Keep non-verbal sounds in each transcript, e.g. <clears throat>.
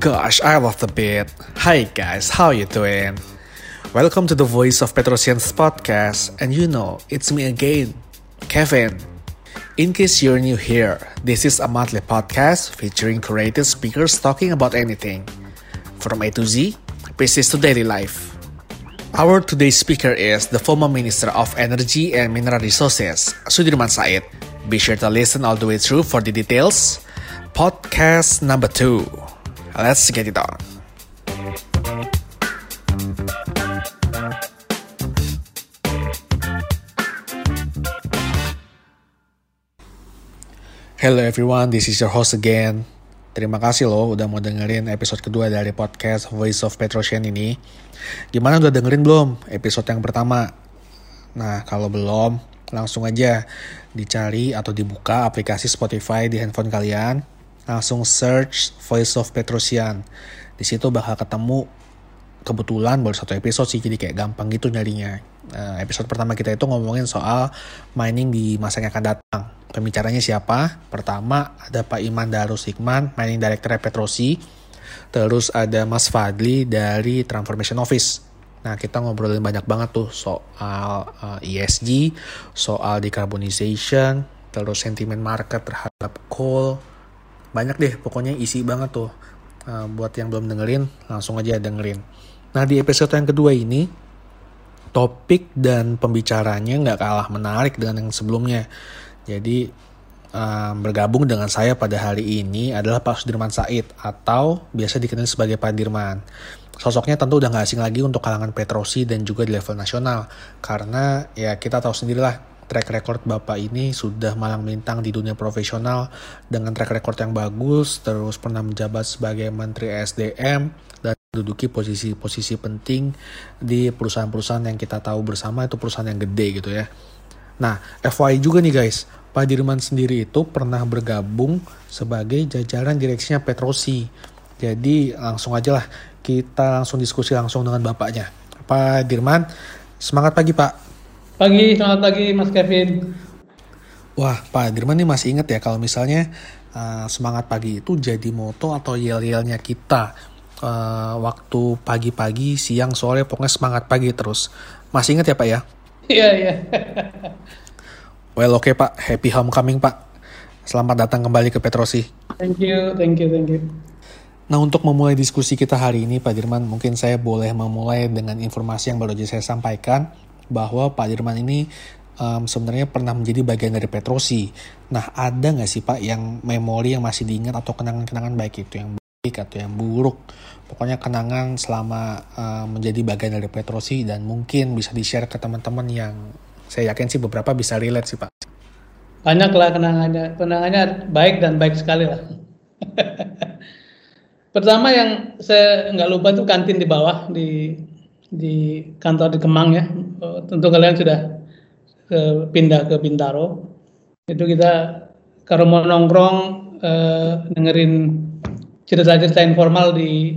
Gosh, I love the beat. Hi guys, how you doing? Welcome to the Voice of Petrosians podcast, and you know, it's me again, Kevin. In case you're new here, this is a monthly podcast featuring creative speakers talking about anything, from A to Z, pieces to daily life. Our today's speaker is the former Minister of Energy and Mineral Resources, Sudirman Said. Be sure to listen all the way through for the details. Podcast number two. Let's get it on. Hello everyone, this is your host again. Terima kasih loh udah mau dengerin episode kedua dari podcast Voice of Petrosian ini. Gimana udah dengerin belum episode yang pertama? Nah, kalau belum, langsung aja dicari atau dibuka aplikasi Spotify di handphone kalian langsung search Voice of Petrosian. Di situ bakal ketemu kebetulan baru satu episode sih jadi kayak gampang gitu nyarinya. Uh, episode pertama kita itu ngomongin soal mining di masa yang akan datang. Pembicaranya siapa? Pertama ada Pak Iman Darus Hikman, Mining Director Petrosi. Terus ada Mas Fadli dari Transformation Office. Nah, kita ngobrolin banyak banget tuh soal uh, eh, ESG, soal decarbonization, terus sentimen market terhadap coal, banyak deh pokoknya isi banget tuh uh, buat yang belum dengerin langsung aja dengerin nah di episode yang kedua ini topik dan pembicaranya nggak kalah menarik dengan yang sebelumnya. Jadi uh, bergabung dengan saya pada hari ini adalah Pak Sudirman Said atau biasa dikenal sebagai Pak Dirman. Sosoknya tentu udah nggak asing lagi untuk kalangan Petrosi dan juga di level nasional karena ya kita tahu sendirilah track record Bapak ini sudah malang melintang di dunia profesional dengan track record yang bagus, terus pernah menjabat sebagai Menteri SDM duduki posisi-posisi penting di perusahaan-perusahaan yang kita tahu bersama itu perusahaan yang gede gitu ya. Nah, FYI juga nih guys, Pak Dirman sendiri itu pernah bergabung sebagai jajaran direksinya Petrosi. Jadi langsung aja lah kita langsung diskusi langsung dengan bapaknya. Pak Dirman, semangat pagi Pak. Pagi, selamat pagi Mas Kevin. Wah, Pak Dirman nih masih inget ya kalau misalnya uh, semangat pagi itu jadi moto atau yel-yelnya kita uh, waktu pagi-pagi, siang, sore, pokoknya semangat pagi terus. Masih inget ya Pak ya? Iya, iya. well, oke okay, Pak. Happy homecoming Pak. Selamat datang kembali ke Petrosi. Thank you, thank you, thank you. Nah untuk memulai diskusi kita hari ini Pak Dirman mungkin saya boleh memulai dengan informasi yang baru saja saya sampaikan bahwa Pak Dirman ini um, sebenarnya pernah menjadi bagian dari Petrosi. Nah, ada nggak sih Pak yang memori yang masih diingat atau kenangan-kenangan baik itu yang atau yang buruk? Pokoknya kenangan selama um, menjadi bagian dari Petrosi dan mungkin bisa di-share ke teman-teman yang saya yakin sih beberapa bisa relate sih Pak. Banyak lah kenangannya, kenangannya baik dan baik sekali lah. <laughs> Pertama yang saya nggak lupa tuh kantin di bawah di di kantor di Kemang ya. Tentu kalian sudah ke, pindah ke Bintaro. Itu kita kalau mau nongkrong eh, dengerin cerita-cerita informal di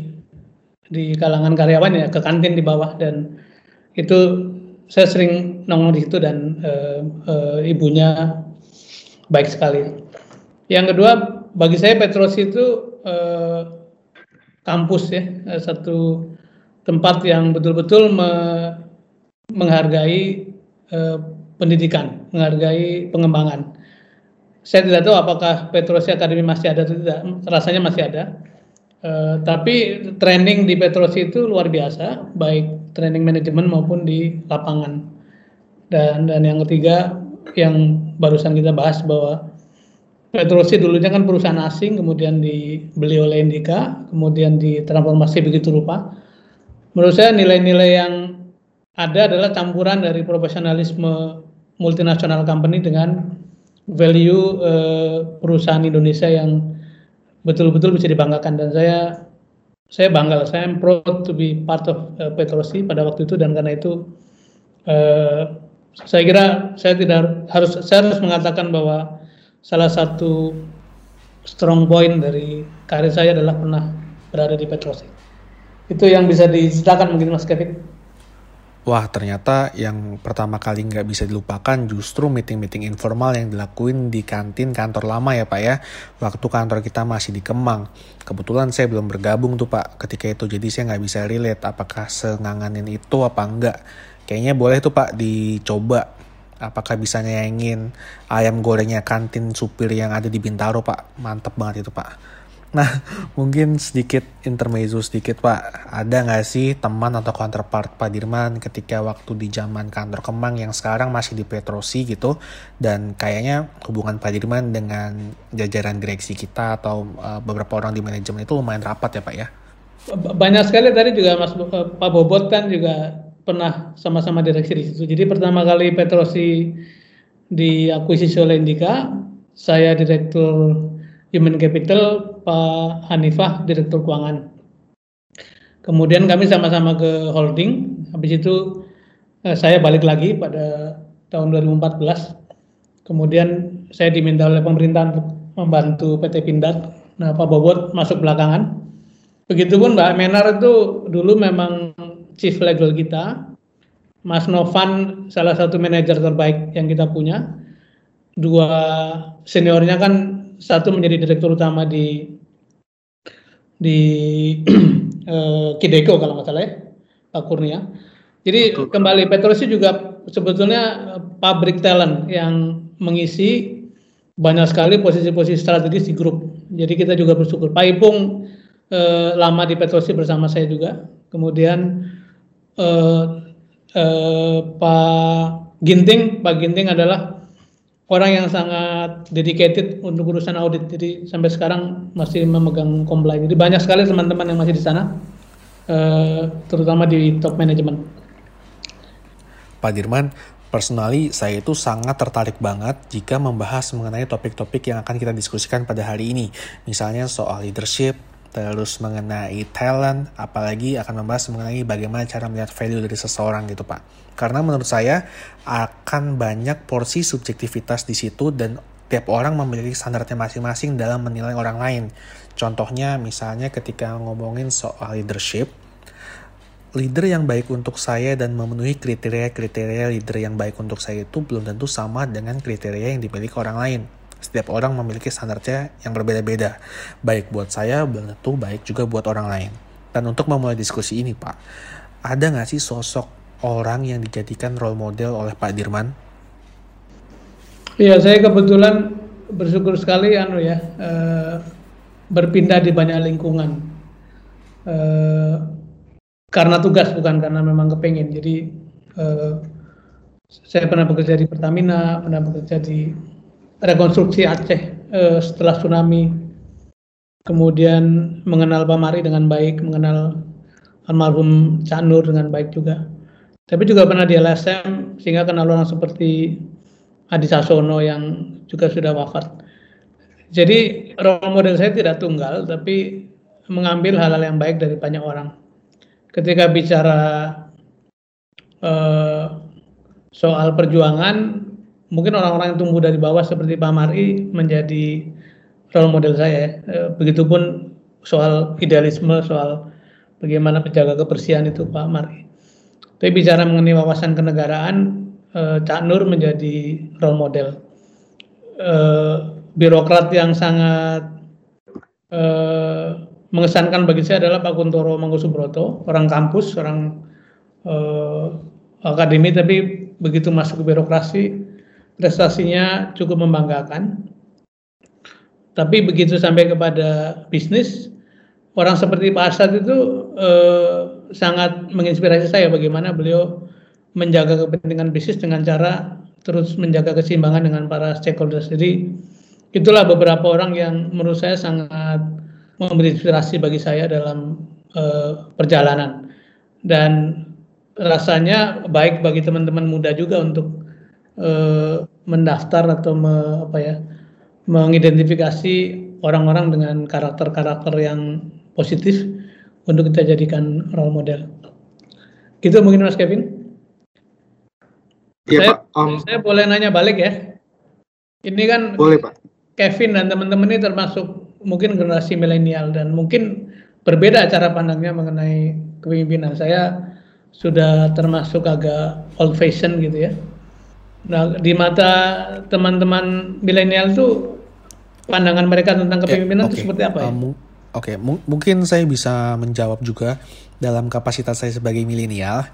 di kalangan karyawan ya ke kantin di bawah dan itu saya sering nongkrong di situ dan eh, eh, ibunya baik sekali. Yang kedua bagi saya Petros itu eh, kampus ya satu tempat yang betul-betul me menghargai uh, pendidikan, menghargai pengembangan. Saya tidak tahu apakah Petrosi Academy masih ada atau tidak, rasanya masih ada. Uh, tapi training di Petrosi itu luar biasa, baik training manajemen maupun di lapangan. Dan dan yang ketiga yang barusan kita bahas bahwa Petrosi dulunya kan perusahaan asing, kemudian dibeli oleh Indika, kemudian ditransformasi begitu rupa menurut saya nilai-nilai yang ada adalah campuran dari profesionalisme multinasional company dengan value uh, perusahaan Indonesia yang betul-betul bisa dibanggakan dan saya saya bangga saya proud to be part of uh, Petrosi pada waktu itu dan karena itu uh, saya kira saya tidak harus saya harus mengatakan bahwa salah satu strong point dari karir saya adalah pernah berada di Petrosi. Itu yang bisa diceritakan mungkin Mas Kevin. Wah ternyata yang pertama kali nggak bisa dilupakan justru meeting-meeting informal yang dilakuin di kantin kantor lama ya Pak ya. Waktu kantor kita masih di Kemang. Kebetulan saya belum bergabung tuh Pak ketika itu jadi saya nggak bisa relate apakah senganganin itu apa enggak. Kayaknya boleh tuh Pak dicoba apakah bisa nyayangin ayam gorengnya kantin supir yang ada di Bintaro Pak. Mantep banget itu Pak. Nah, mungkin sedikit intermezzo sedikit Pak. Ada nggak sih teman atau counterpart Pak Dirman ketika waktu di zaman kantor Kemang yang sekarang masih di Petrosi gitu dan kayaknya hubungan Pak Dirman dengan jajaran direksi kita atau uh, beberapa orang di manajemen itu lumayan rapat ya Pak ya? Banyak sekali tadi juga Mas eh, Pak Bobot kan juga pernah sama-sama direksi di situ. Jadi pertama kali Petrosi diakuisisi oleh Indika, saya direktur Human Capital, Pak Hanifah, Direktur Keuangan. Kemudian kami sama-sama ke holding, habis itu eh, saya balik lagi pada tahun 2014. Kemudian saya diminta oleh pemerintah untuk membantu PT Pindad. Nah, Pak Bobot masuk belakangan. Begitupun Mbak Menar itu dulu memang chief legal kita. Mas Novan salah satu manajer terbaik yang kita punya. Dua seniornya kan satu menjadi direktur utama di di <clears throat> uh, Kideko kalau nggak salah ya, Pak Kurnia. Jadi Betul. kembali Petrosi juga sebetulnya pabrik talent yang mengisi banyak sekali posisi-posisi strategis di grup. Jadi kita juga bersyukur. Pak Ipung eh, lama di Petrosi bersama saya juga. Kemudian eh, eh, Pak Ginting, Pak Ginting adalah orang yang sangat dedicated untuk urusan audit. Jadi sampai sekarang masih memegang komplain. Jadi banyak sekali teman-teman yang masih di sana, uh, terutama di top manajemen. Pak Dirman, personally saya itu sangat tertarik banget jika membahas mengenai topik-topik yang akan kita diskusikan pada hari ini. Misalnya soal leadership, terus mengenai talent, apalagi akan membahas mengenai bagaimana cara melihat value dari seseorang gitu Pak. Karena menurut saya akan banyak porsi subjektivitas di situ dan tiap orang memiliki standarnya masing-masing dalam menilai orang lain. Contohnya misalnya ketika ngomongin soal leadership, leader yang baik untuk saya dan memenuhi kriteria-kriteria leader yang baik untuk saya itu belum tentu sama dengan kriteria yang dimiliki orang lain setiap orang memiliki standarnya yang berbeda-beda. Baik buat saya, belum tentu baik juga buat orang lain. Dan untuk memulai diskusi ini, Pak, ada nggak sih sosok orang yang dijadikan role model oleh Pak Dirman? Iya, saya kebetulan bersyukur sekali anu ya uh, berpindah di banyak lingkungan uh, karena tugas bukan karena memang kepengen. Jadi uh, saya pernah bekerja di Pertamina, pernah bekerja di rekonstruksi Aceh eh, setelah tsunami, kemudian mengenal Pak Mari dengan baik, mengenal almarhum Cak Nur dengan baik juga. Tapi juga pernah di LSM sehingga kenal orang seperti Adi Sasono yang juga sudah wafat. Jadi role model saya tidak tunggal, tapi mengambil hal-hal yang baik dari banyak orang. Ketika bicara uh, soal perjuangan, mungkin orang-orang yang tumbuh dari bawah seperti Pak Mari menjadi role model saya. E, begitupun soal idealisme, soal bagaimana menjaga kebersihan itu Pak Mari. Tapi bicara mengenai wawasan kenegaraan, e, Cak Nur menjadi role model. E, birokrat yang sangat mengesankan bagi saya adalah Pak Kuntoro Mangkusubroto, orang kampus, orang akademi, tapi begitu masuk ke birokrasi, prestasinya cukup membanggakan. Tapi begitu sampai kepada bisnis, orang seperti Pak Asad itu eh, sangat menginspirasi saya bagaimana beliau menjaga kepentingan bisnis dengan cara terus menjaga keseimbangan dengan para stakeholders. Jadi itulah beberapa orang yang menurut saya sangat memberi inspirasi bagi saya dalam eh, perjalanan dan rasanya baik bagi teman-teman muda juga untuk eh, mendaftar atau me, apa ya mengidentifikasi orang-orang dengan karakter-karakter yang positif untuk kita jadikan role model. Gitu mungkin Mas Kevin. Iya saya, Pak. Um, saya boleh nanya balik ya. Ini kan boleh Pak. Kevin dan teman-teman ini termasuk mungkin generasi milenial dan mungkin berbeda cara pandangnya mengenai kepemimpinan. Saya sudah termasuk agak old fashion gitu ya. Nah, di mata teman-teman milenial tuh pandangan mereka tentang ya, kepemimpinan itu seperti apa ya? Um, Oke, okay. mungkin saya bisa menjawab juga dalam kapasitas saya sebagai milenial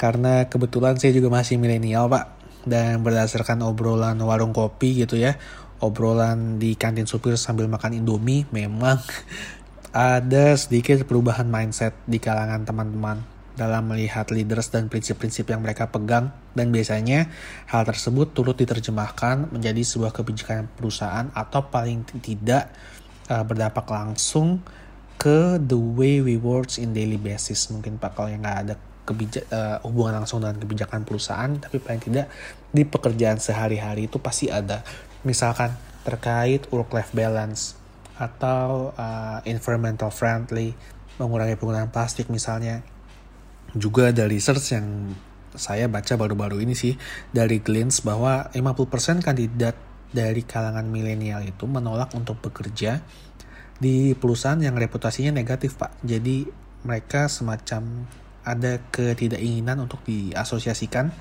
karena kebetulan saya juga masih milenial, Pak. Dan berdasarkan obrolan warung kopi gitu ya, obrolan di kantin supir sambil makan Indomie memang <laughs> ada sedikit perubahan mindset di kalangan teman-teman dalam melihat leaders dan prinsip-prinsip yang mereka pegang. Dan biasanya hal tersebut turut diterjemahkan menjadi sebuah kebijakan perusahaan atau paling tidak uh, berdampak langsung ke the way we work in daily basis. Mungkin pak kalau yang nggak ada kebijak uh, hubungan langsung dengan kebijakan perusahaan tapi paling tidak di pekerjaan sehari-hari itu pasti ada. Misalkan terkait work life balance atau uh, environmental friendly mengurangi penggunaan plastik misalnya juga ada research yang saya baca baru-baru ini sih dari Glens bahwa 50% kandidat dari kalangan milenial itu menolak untuk bekerja di perusahaan yang reputasinya negatif pak. Jadi mereka semacam ada ketidakinginan untuk diasosiasikan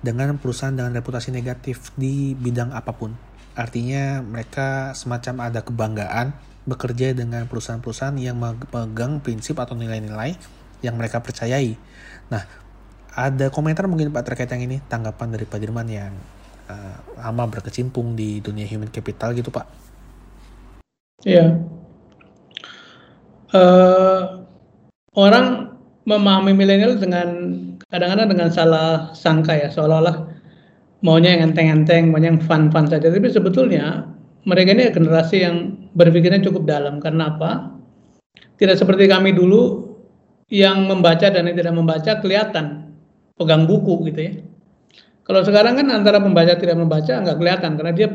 dengan perusahaan dengan reputasi negatif di bidang apa pun. Artinya mereka semacam ada kebanggaan bekerja dengan perusahaan-perusahaan yang memegang prinsip atau nilai-nilai yang mereka percayai. Nah, ada komentar mungkin Pak terkait yang ini, tanggapan dari Pak Dirman yang uh, lama berkecimpung di dunia human capital gitu Pak. Iya. Uh, orang memahami milenial dengan kadang-kadang dengan salah sangka ya, seolah-olah maunya yang enteng-enteng, maunya yang fun-fun saja. Tapi sebetulnya mereka ini generasi yang berpikirnya cukup dalam. Karena apa? Tidak seperti kami dulu yang membaca dan yang tidak membaca kelihatan pegang buku gitu ya. Kalau sekarang kan antara membaca tidak membaca nggak kelihatan karena dia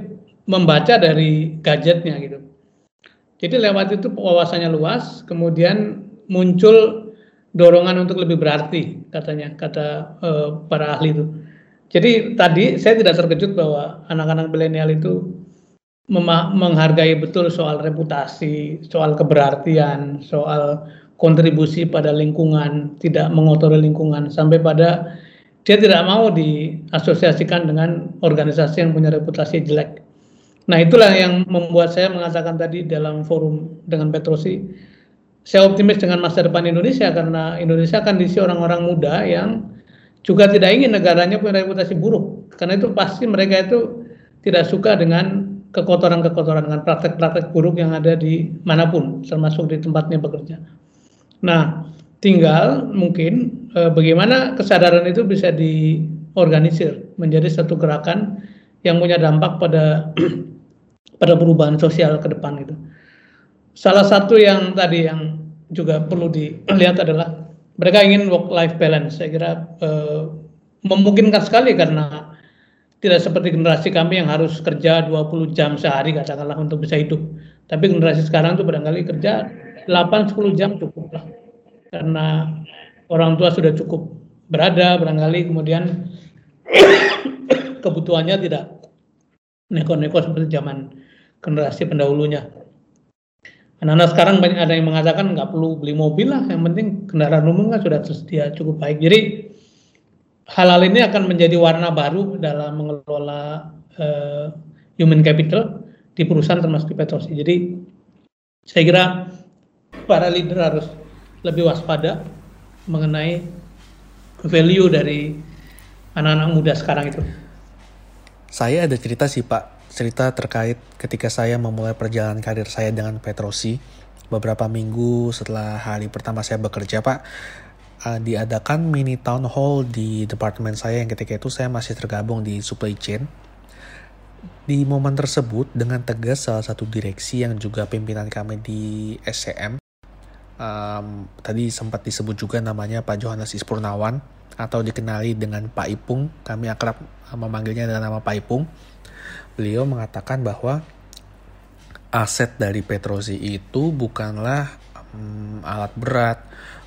membaca dari gadgetnya gitu. Jadi lewat itu wawasannya luas, kemudian muncul dorongan untuk lebih berarti katanya kata uh, para ahli itu. Jadi tadi saya tidak terkejut bahwa anak-anak milenial itu menghargai betul soal reputasi, soal keberartian, soal kontribusi pada lingkungan, tidak mengotori lingkungan, sampai pada dia tidak mau diasosiasikan dengan organisasi yang punya reputasi jelek. Nah itulah yang membuat saya mengatakan tadi dalam forum dengan Petrosi, saya optimis dengan masa depan Indonesia karena Indonesia akan diisi orang-orang muda yang juga tidak ingin negaranya punya reputasi buruk karena itu pasti mereka itu tidak suka dengan kekotoran-kekotoran dengan praktek-praktek buruk yang ada di mana pun termasuk di tempatnya bekerja. Nah, tinggal mungkin e, bagaimana kesadaran itu bisa diorganisir menjadi satu gerakan yang punya dampak pada <clears throat> pada perubahan sosial ke depan itu. Salah satu yang tadi yang juga perlu dilihat adalah mereka ingin work life balance. Saya kira uh, memungkinkan sekali karena tidak seperti generasi kami yang harus kerja 20 jam sehari katakanlah untuk bisa hidup. Tapi generasi sekarang tuh barangkali kerja 8-10 jam cukup lah. Karena orang tua sudah cukup berada barangkali kemudian <coughs> kebutuhannya tidak neko-neko seperti zaman generasi pendahulunya. Anak-anak sekarang banyak ada yang mengatakan nggak perlu beli mobil lah, yang penting kendaraan umum kan sudah tersedia cukup baik. Jadi hal-hal ini akan menjadi warna baru dalam mengelola uh, human capital di perusahaan termasuk di Petrosi. Jadi saya kira para leader harus lebih waspada mengenai value dari anak-anak muda sekarang itu. Saya ada cerita sih Pak cerita terkait ketika saya memulai perjalanan karir saya dengan Petrosi. Beberapa minggu setelah hari pertama saya bekerja, Pak, uh, diadakan mini town hall di departemen saya yang ketika itu saya masih tergabung di supply chain. Di momen tersebut, dengan tegas salah satu direksi yang juga pimpinan kami di SCM, um, tadi sempat disebut juga namanya Pak Johannes Ispurnawan, atau dikenali dengan Pak Ipung, kami akrab memanggilnya dengan nama Pak Ipung. Beliau mengatakan bahwa aset dari Petrosi itu bukanlah um, alat berat,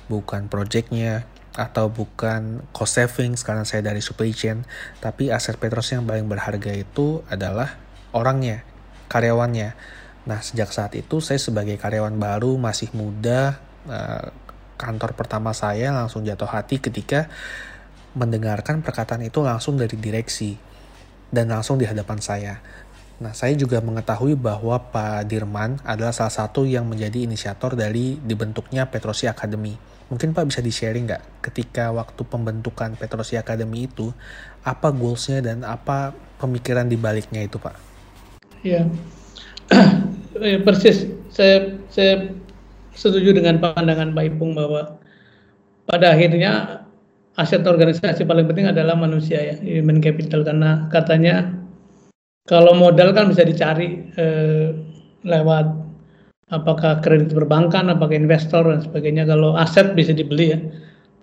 bukan proyeknya, atau bukan cost savings karena saya dari supply chain, tapi aset Petrosi yang paling berharga itu adalah orangnya, karyawannya. Nah, sejak saat itu saya sebagai karyawan baru masih muda, uh, kantor pertama saya langsung jatuh hati ketika mendengarkan perkataan itu langsung dari direksi dan langsung di hadapan saya. Nah, saya juga mengetahui bahwa Pak Dirman adalah salah satu yang menjadi inisiator dari dibentuknya Petrosi Academy. Mungkin Pak bisa di-sharing nggak ketika waktu pembentukan Petrosi Academy itu, apa goalsnya dan apa pemikiran di baliknya itu Pak? <clears throat> Ya, persis. Saya, saya setuju dengan pandangan Pak Ipung bahwa pada akhirnya aset organisasi paling penting adalah manusia ya, human capital karena katanya kalau modal kan bisa dicari eh, lewat apakah kredit perbankan, apakah investor dan sebagainya. Kalau aset bisa dibeli ya.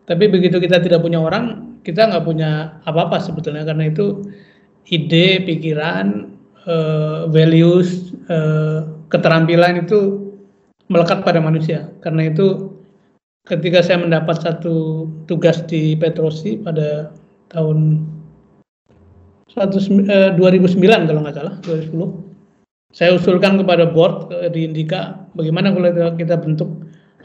Tapi begitu kita tidak punya orang, kita nggak punya apa-apa sebetulnya karena itu ide, pikiran, uh, values, uh, keterampilan itu melekat pada manusia. Karena itu ketika saya mendapat satu tugas di Petrosi pada tahun 100, 2009 eh, kalau nggak salah 2010 saya usulkan kepada board eh, di Indika bagaimana kalau kita bentuk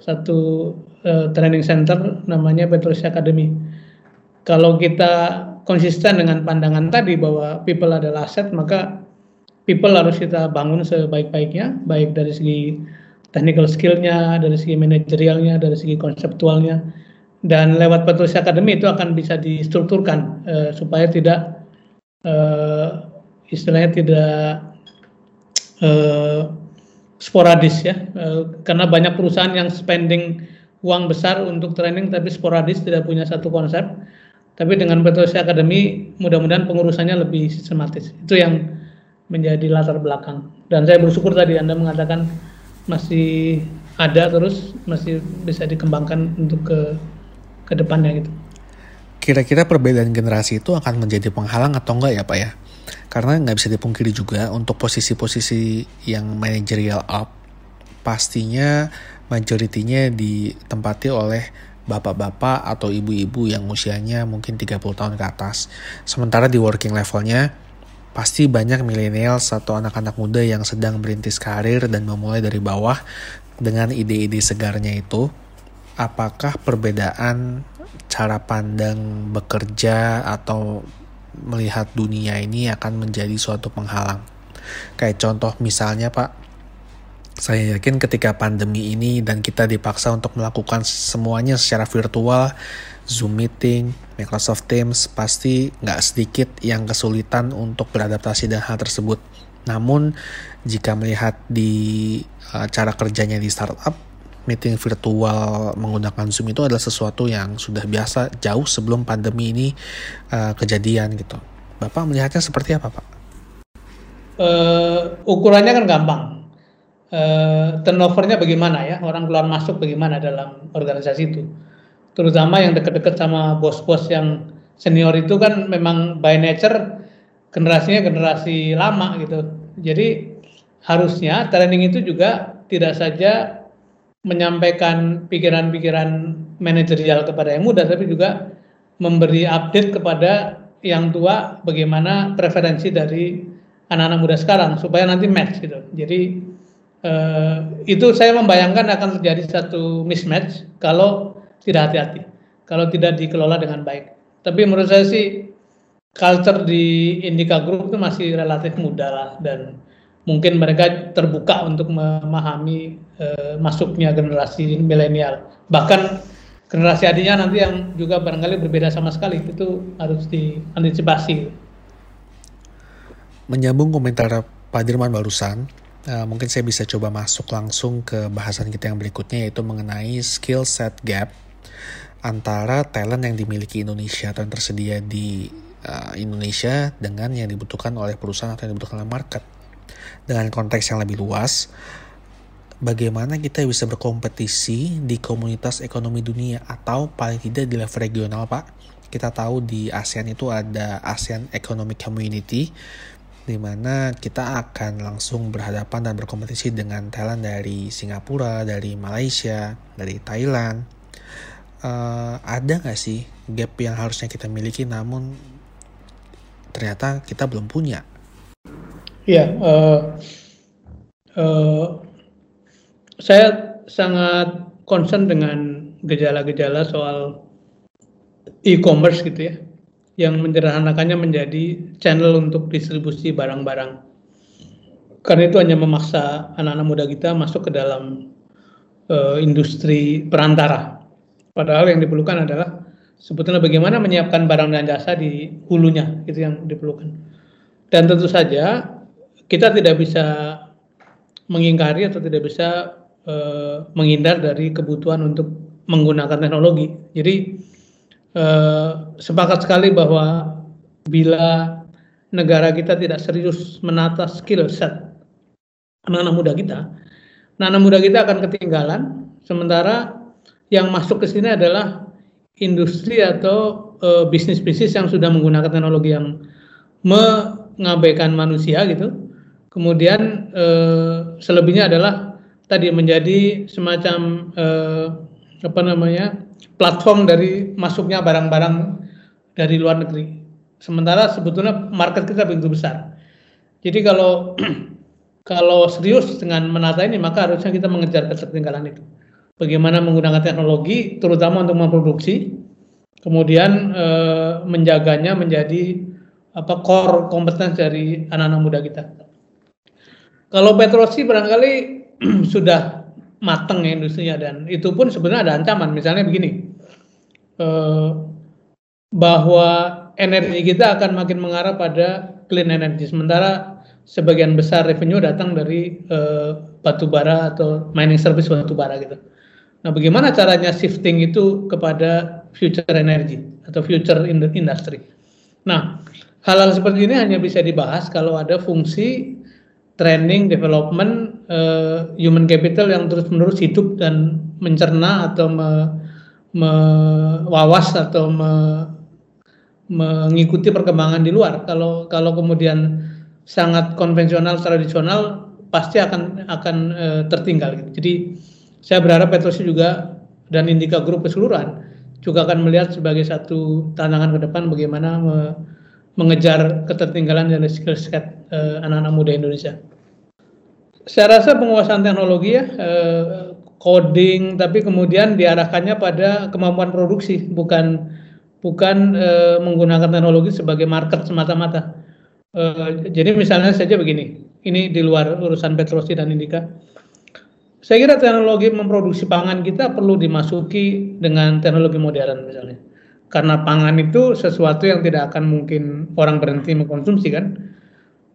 satu uh, training center namanya Petrosi Academy kalau kita konsisten dengan pandangan tadi bahwa people adalah aset maka people harus kita bangun sebaik-baiknya baik dari segi technical skillnya dari segi manajerialnya dari segi konseptualnya. Dan lewat Petrosi Academy itu akan bisa distrukturkan uh, supaya tidak uh, istilahnya tidak uh, sporadis ya. Uh, karena banyak perusahaan yang spending uang besar untuk training tapi sporadis tidak punya satu konsep. Tapi dengan Petrosi Academy mudah-mudahan pengurusannya lebih sistematis. Itu yang menjadi latar belakang dan saya bersyukur tadi Anda mengatakan masih ada terus masih bisa dikembangkan untuk ke ke depannya gitu. Kira-kira perbedaan generasi itu akan menjadi penghalang atau enggak ya Pak ya? Karena nggak bisa dipungkiri juga untuk posisi-posisi yang managerial up, pastinya majoritinya ditempati oleh bapak-bapak atau ibu-ibu yang usianya mungkin 30 tahun ke atas. Sementara di working levelnya, pasti banyak milenial atau anak-anak muda yang sedang merintis karir dan memulai dari bawah dengan ide-ide segarnya itu. Apakah perbedaan cara pandang bekerja atau melihat dunia ini akan menjadi suatu penghalang. Kayak contoh misalnya Pak, saya yakin ketika pandemi ini dan kita dipaksa untuk melakukan semuanya secara virtual, Zoom meeting, Microsoft Teams, pasti nggak sedikit yang kesulitan untuk beradaptasi dengan hal tersebut. Namun, jika melihat di uh, cara kerjanya di startup, meeting virtual menggunakan Zoom itu adalah sesuatu yang sudah biasa jauh sebelum pandemi ini uh, kejadian gitu. Bapak melihatnya seperti apa, Pak? Uh, ukurannya kan gampang. Uh, turnovernya bagaimana ya? Orang keluar masuk bagaimana dalam organisasi itu? Terutama yang dekat-dekat sama bos-bos yang senior itu kan memang by nature generasinya generasi lama gitu. Jadi harusnya training itu juga tidak saja menyampaikan pikiran-pikiran manajerial kepada yang muda, tapi juga memberi update kepada yang tua bagaimana preferensi dari anak-anak muda sekarang supaya nanti match gitu. Jadi eh, itu saya membayangkan akan terjadi satu mismatch kalau tidak hati-hati, kalau tidak dikelola dengan baik. Tapi menurut saya sih culture di Indika Group itu masih relatif muda lah dan mungkin mereka terbuka untuk memahami uh, masuknya generasi milenial. Bahkan generasi adiknya nanti yang juga barangkali berbeda sama sekali itu harus diantisipasi. Menyambung komentar Pak Dirman barusan, uh, mungkin saya bisa coba masuk langsung ke bahasan kita yang berikutnya yaitu mengenai skill set gap antara talent yang dimiliki Indonesia atau yang tersedia di uh, Indonesia dengan yang dibutuhkan oleh perusahaan atau yang dibutuhkan oleh market dengan konteks yang lebih luas, bagaimana kita bisa berkompetisi di komunitas ekonomi dunia atau paling tidak di level regional, Pak. Kita tahu di ASEAN itu ada ASEAN Economic Community, di mana kita akan langsung berhadapan dan berkompetisi dengan talent dari Singapura, dari Malaysia, dari Thailand. Uh, ada nggak sih gap yang harusnya kita miliki namun ternyata kita belum punya? Ya, uh, uh, saya sangat concern dengan gejala-gejala soal e-commerce gitu ya, yang menyederhanakannya menjadi channel untuk distribusi barang-barang. Karena itu hanya memaksa anak-anak muda kita masuk ke dalam uh, industri perantara. Padahal yang diperlukan adalah sebetulnya bagaimana menyiapkan barang dan jasa di hulunya, itu yang diperlukan. Dan tentu saja kita tidak bisa mengingkari atau tidak bisa uh, menghindar dari kebutuhan untuk menggunakan teknologi. Jadi uh, sepakat sekali bahwa bila negara kita tidak serius menata skill set anak-anak muda kita, anak-anak muda kita akan ketinggalan. Sementara yang masuk ke sini adalah industri atau uh, bisnis-bisnis yang sudah menggunakan teknologi yang mengabaikan manusia gitu Kemudian eh, selebihnya adalah tadi menjadi semacam eh, apa namanya platform dari masuknya barang-barang dari luar negeri. Sementara sebetulnya market kita begitu besar. Jadi kalau <clears throat> kalau serius dengan menata ini maka harusnya kita mengejar ketertinggalan itu. Bagaimana menggunakan teknologi terutama untuk memproduksi, kemudian e, menjaganya menjadi apa core kompeten dari anak-anak muda kita. Kalau Petrosi barangkali <clears throat> sudah mateng ya industrinya dan itu pun sebenarnya ada ancaman. Misalnya begini, eh, bahwa energi kita akan makin mengarah pada clean energy. Sementara sebagian besar revenue datang dari eh, batu bara atau mining service batu bara gitu. Nah, bagaimana caranya shifting itu kepada future energy atau future industry? Nah, hal-hal seperti ini hanya bisa dibahas kalau ada fungsi training development uh, human capital yang terus-menerus hidup dan mencerna atau me, mewawas atau me, mengikuti perkembangan di luar. Kalau kalau kemudian sangat konvensional tradisional pasti akan akan uh, tertinggal. Jadi saya berharap Petrosi juga dan Indika Group keseluruhan juga akan melihat sebagai satu tantangan ke depan bagaimana me, mengejar ketertinggalan dari skill set uh, anak-anak muda Indonesia. Saya rasa penguasaan teknologi ya, uh, coding, tapi kemudian diarahkannya pada kemampuan produksi, bukan bukan uh, menggunakan teknologi sebagai market semata-mata. Jadi misalnya saja begini, ini di luar urusan Petrosi dan Indika. Saya kira teknologi memproduksi pangan kita perlu dimasuki dengan teknologi modern misalnya karena pangan itu sesuatu yang tidak akan mungkin orang berhenti mengkonsumsi kan.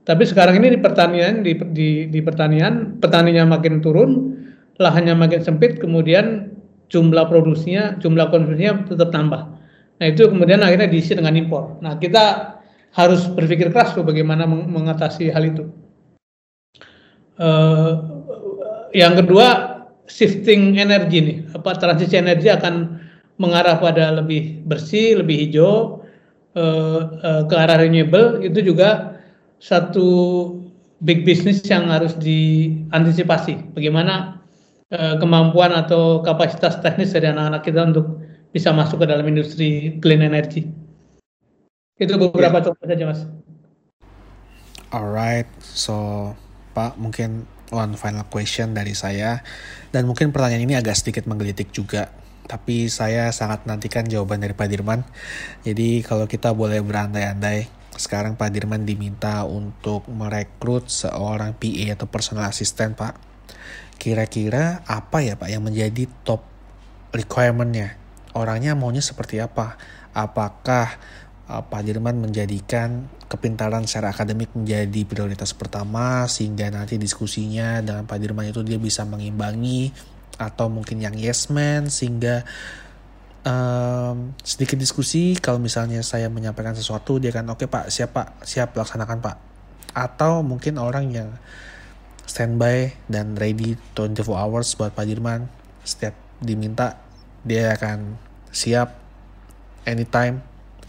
Tapi sekarang ini di pertanian di, di, di pertanian petaninya makin turun, lahannya makin sempit, kemudian jumlah produksinya, jumlah konsumsinya tetap tambah. Nah itu kemudian akhirnya diisi dengan impor. Nah kita harus berpikir keras tuh bagaimana mengatasi hal itu. Uh, yang kedua shifting energi nih, apa transisi energi akan mengarah pada lebih bersih, lebih hijau, uh, uh, ke arah renewable itu juga satu big business yang harus diantisipasi. Bagaimana uh, kemampuan atau kapasitas teknis dari anak-anak kita untuk bisa masuk ke dalam industri clean energy. Itu beberapa yeah. contoh saja, Mas. Alright, so Pak mungkin one final question dari saya dan mungkin pertanyaan ini agak sedikit menggelitik juga tapi saya sangat nantikan jawaban dari Pak Dirman. Jadi kalau kita boleh berandai-andai, sekarang Pak Dirman diminta untuk merekrut seorang PA atau personal assistant Pak. Kira-kira apa ya Pak yang menjadi top requirementnya? Orangnya maunya seperti apa? Apakah Pak Dirman menjadikan kepintaran secara akademik menjadi prioritas pertama sehingga nanti diskusinya dengan Pak Dirman itu dia bisa mengimbangi atau mungkin yang yes man sehingga um, sedikit diskusi kalau misalnya saya menyampaikan sesuatu dia kan oke okay, pak siap pak siap laksanakan pak. Atau mungkin orang yang standby dan ready 24 hours buat Pak Dirman setiap diminta dia akan siap anytime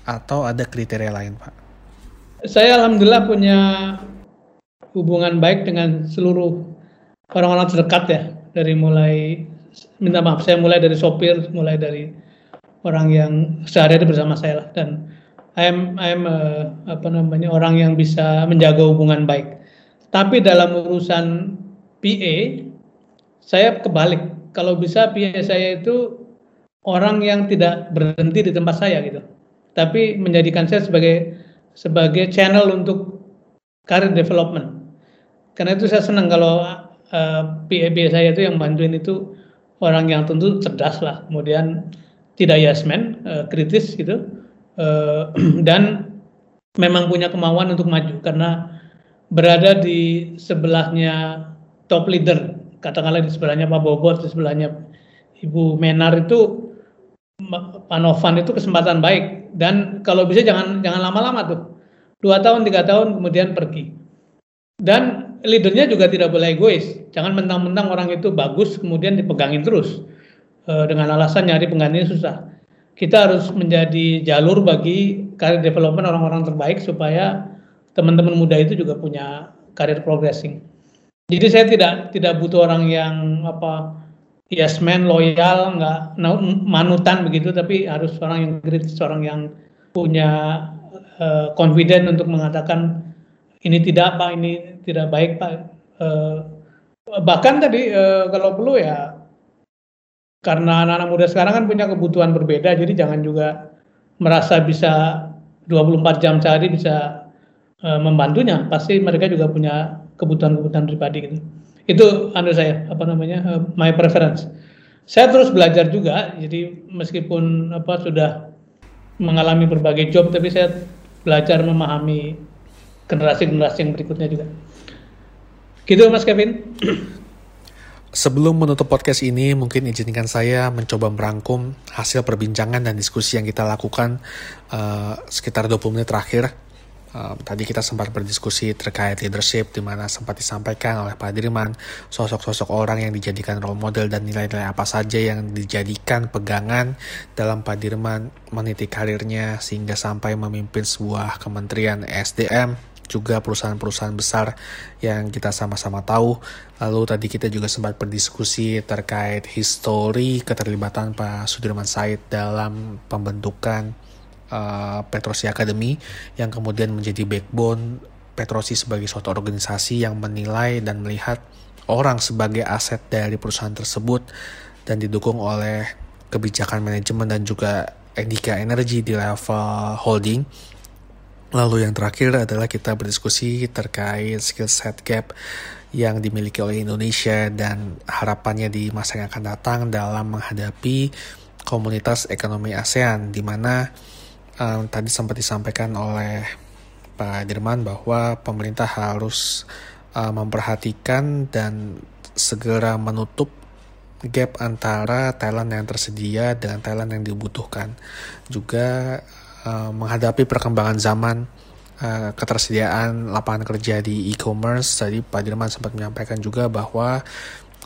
atau ada kriteria lain Pak? Saya alhamdulillah punya hubungan baik dengan seluruh orang-orang terdekat ya. Dari mulai minta maaf saya mulai dari sopir mulai dari orang yang sehari-hari bersama saya lah. Dan I am I am uh, apa namanya orang yang bisa menjaga hubungan baik. Tapi dalam urusan PA saya kebalik. Kalau bisa PA saya itu orang yang tidak berhenti di tempat saya gitu. Tapi menjadikan saya sebagai sebagai channel untuk career development. Karena itu saya senang kalau uh, PA saya itu yang bantuin itu orang yang tentu cerdas lah, kemudian tidak yes man, uh, kritis gitu, uh, <clears throat> dan memang punya kemauan untuk maju karena berada di sebelahnya top leader, katakanlah di sebelahnya Pak Bobot, di sebelahnya Ibu Menar itu Pak Novan itu kesempatan baik. Dan kalau bisa jangan jangan lama-lama tuh. Dua tahun tiga tahun kemudian pergi. Dan leadernya juga tidak boleh egois. Jangan mentang-mentang orang itu bagus kemudian dipegangin terus. E, dengan alasan nyari penggantinya susah. Kita harus menjadi jalur bagi karir development orang-orang terbaik supaya teman-teman muda itu juga punya karir progressing. Jadi saya tidak tidak butuh orang yang apa yes man loyal nggak manutan begitu tapi harus orang yang kritis orang yang punya uh, confident untuk mengatakan ini tidak pak ini tidak baik pak. Uh, bahkan tadi uh, kalau perlu ya karena anak-anak muda sekarang kan punya kebutuhan berbeda jadi jangan juga merasa bisa 24 jam sehari bisa uh, membantunya. Pasti mereka juga punya kebutuhan-kebutuhan pribadi gitu itu anu saya apa namanya uh, my preference. Saya terus belajar juga jadi meskipun apa sudah mengalami berbagai job tapi saya belajar memahami generasi-generasi yang berikutnya juga. Gitu Mas Kevin. Sebelum menutup podcast ini, mungkin izinkan saya mencoba merangkum hasil perbincangan dan diskusi yang kita lakukan uh, sekitar 20 menit terakhir Um, tadi kita sempat berdiskusi terkait leadership di mana sempat disampaikan oleh Pak Dirman sosok-sosok orang yang dijadikan role model dan nilai-nilai apa saja yang dijadikan pegangan dalam Pak Dirman meniti karirnya sehingga sampai memimpin sebuah kementerian SDM juga perusahaan-perusahaan besar yang kita sama-sama tahu. Lalu tadi kita juga sempat berdiskusi terkait histori keterlibatan Pak Sudirman Said dalam pembentukan uh, Petrosi Academy yang kemudian menjadi backbone Petrosi sebagai suatu organisasi yang menilai dan melihat orang sebagai aset dari perusahaan tersebut dan didukung oleh kebijakan manajemen dan juga etika energi di level holding. Lalu yang terakhir adalah kita berdiskusi terkait skill set gap yang dimiliki oleh Indonesia dan harapannya di masa yang akan datang dalam menghadapi komunitas ekonomi ASEAN di mana um, tadi sempat disampaikan oleh Pak Dirman bahwa pemerintah harus uh, memperhatikan dan segera menutup gap antara talent yang tersedia dengan talent yang dibutuhkan. Juga uh, menghadapi perkembangan zaman uh, ketersediaan lapangan kerja di e-commerce. Tadi Pak Dirman sempat menyampaikan juga bahwa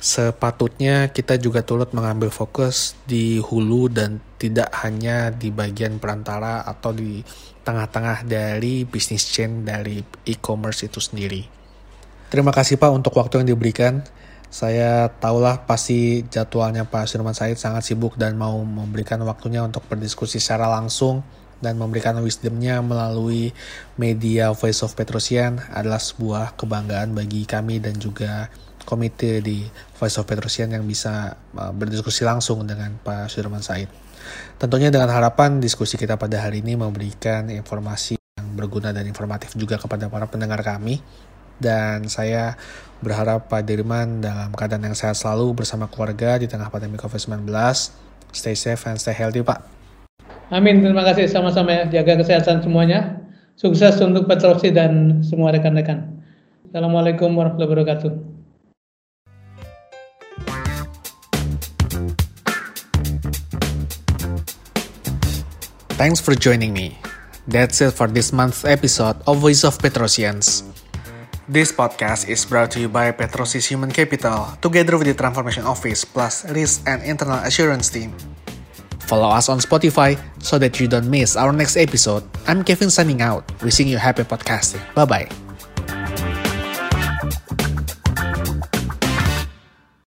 sepatutnya kita juga turut mengambil fokus di hulu dan tidak hanya di bagian perantara atau di tengah-tengah dari bisnis chain dari e-commerce itu sendiri. Terima kasih Pak untuk waktu yang diberikan. Saya tahulah pasti jadwalnya Pak Sirman Said sangat sibuk dan mau memberikan waktunya untuk berdiskusi secara langsung dan memberikan wisdomnya melalui media Voice of Petrosian adalah sebuah kebanggaan bagi kami dan juga komite di Voice of Petrosian yang bisa uh, berdiskusi langsung dengan Pak Sudirman Said. Tentunya dengan harapan diskusi kita pada hari ini memberikan informasi yang berguna dan informatif juga kepada para pendengar kami. Dan saya berharap Pak Dirman dalam keadaan yang sehat selalu bersama keluarga di tengah pandemi COVID-19. Stay safe and stay healthy, Pak. Amin, terima kasih sama-sama ya. Jaga kesehatan semuanya. Sukses untuk Petrosi dan semua rekan-rekan. Assalamualaikum warahmatullahi wabarakatuh. Thanks for joining me. That's it for this month's episode of Voice of Petrosians. This podcast is brought to you by Petrosis Human Capital together with the Transformation Office plus Risk and Internal Assurance team. Follow us on Spotify so that you don't miss our next episode. I'm Kevin signing out, wishing you happy podcasting. Bye bye.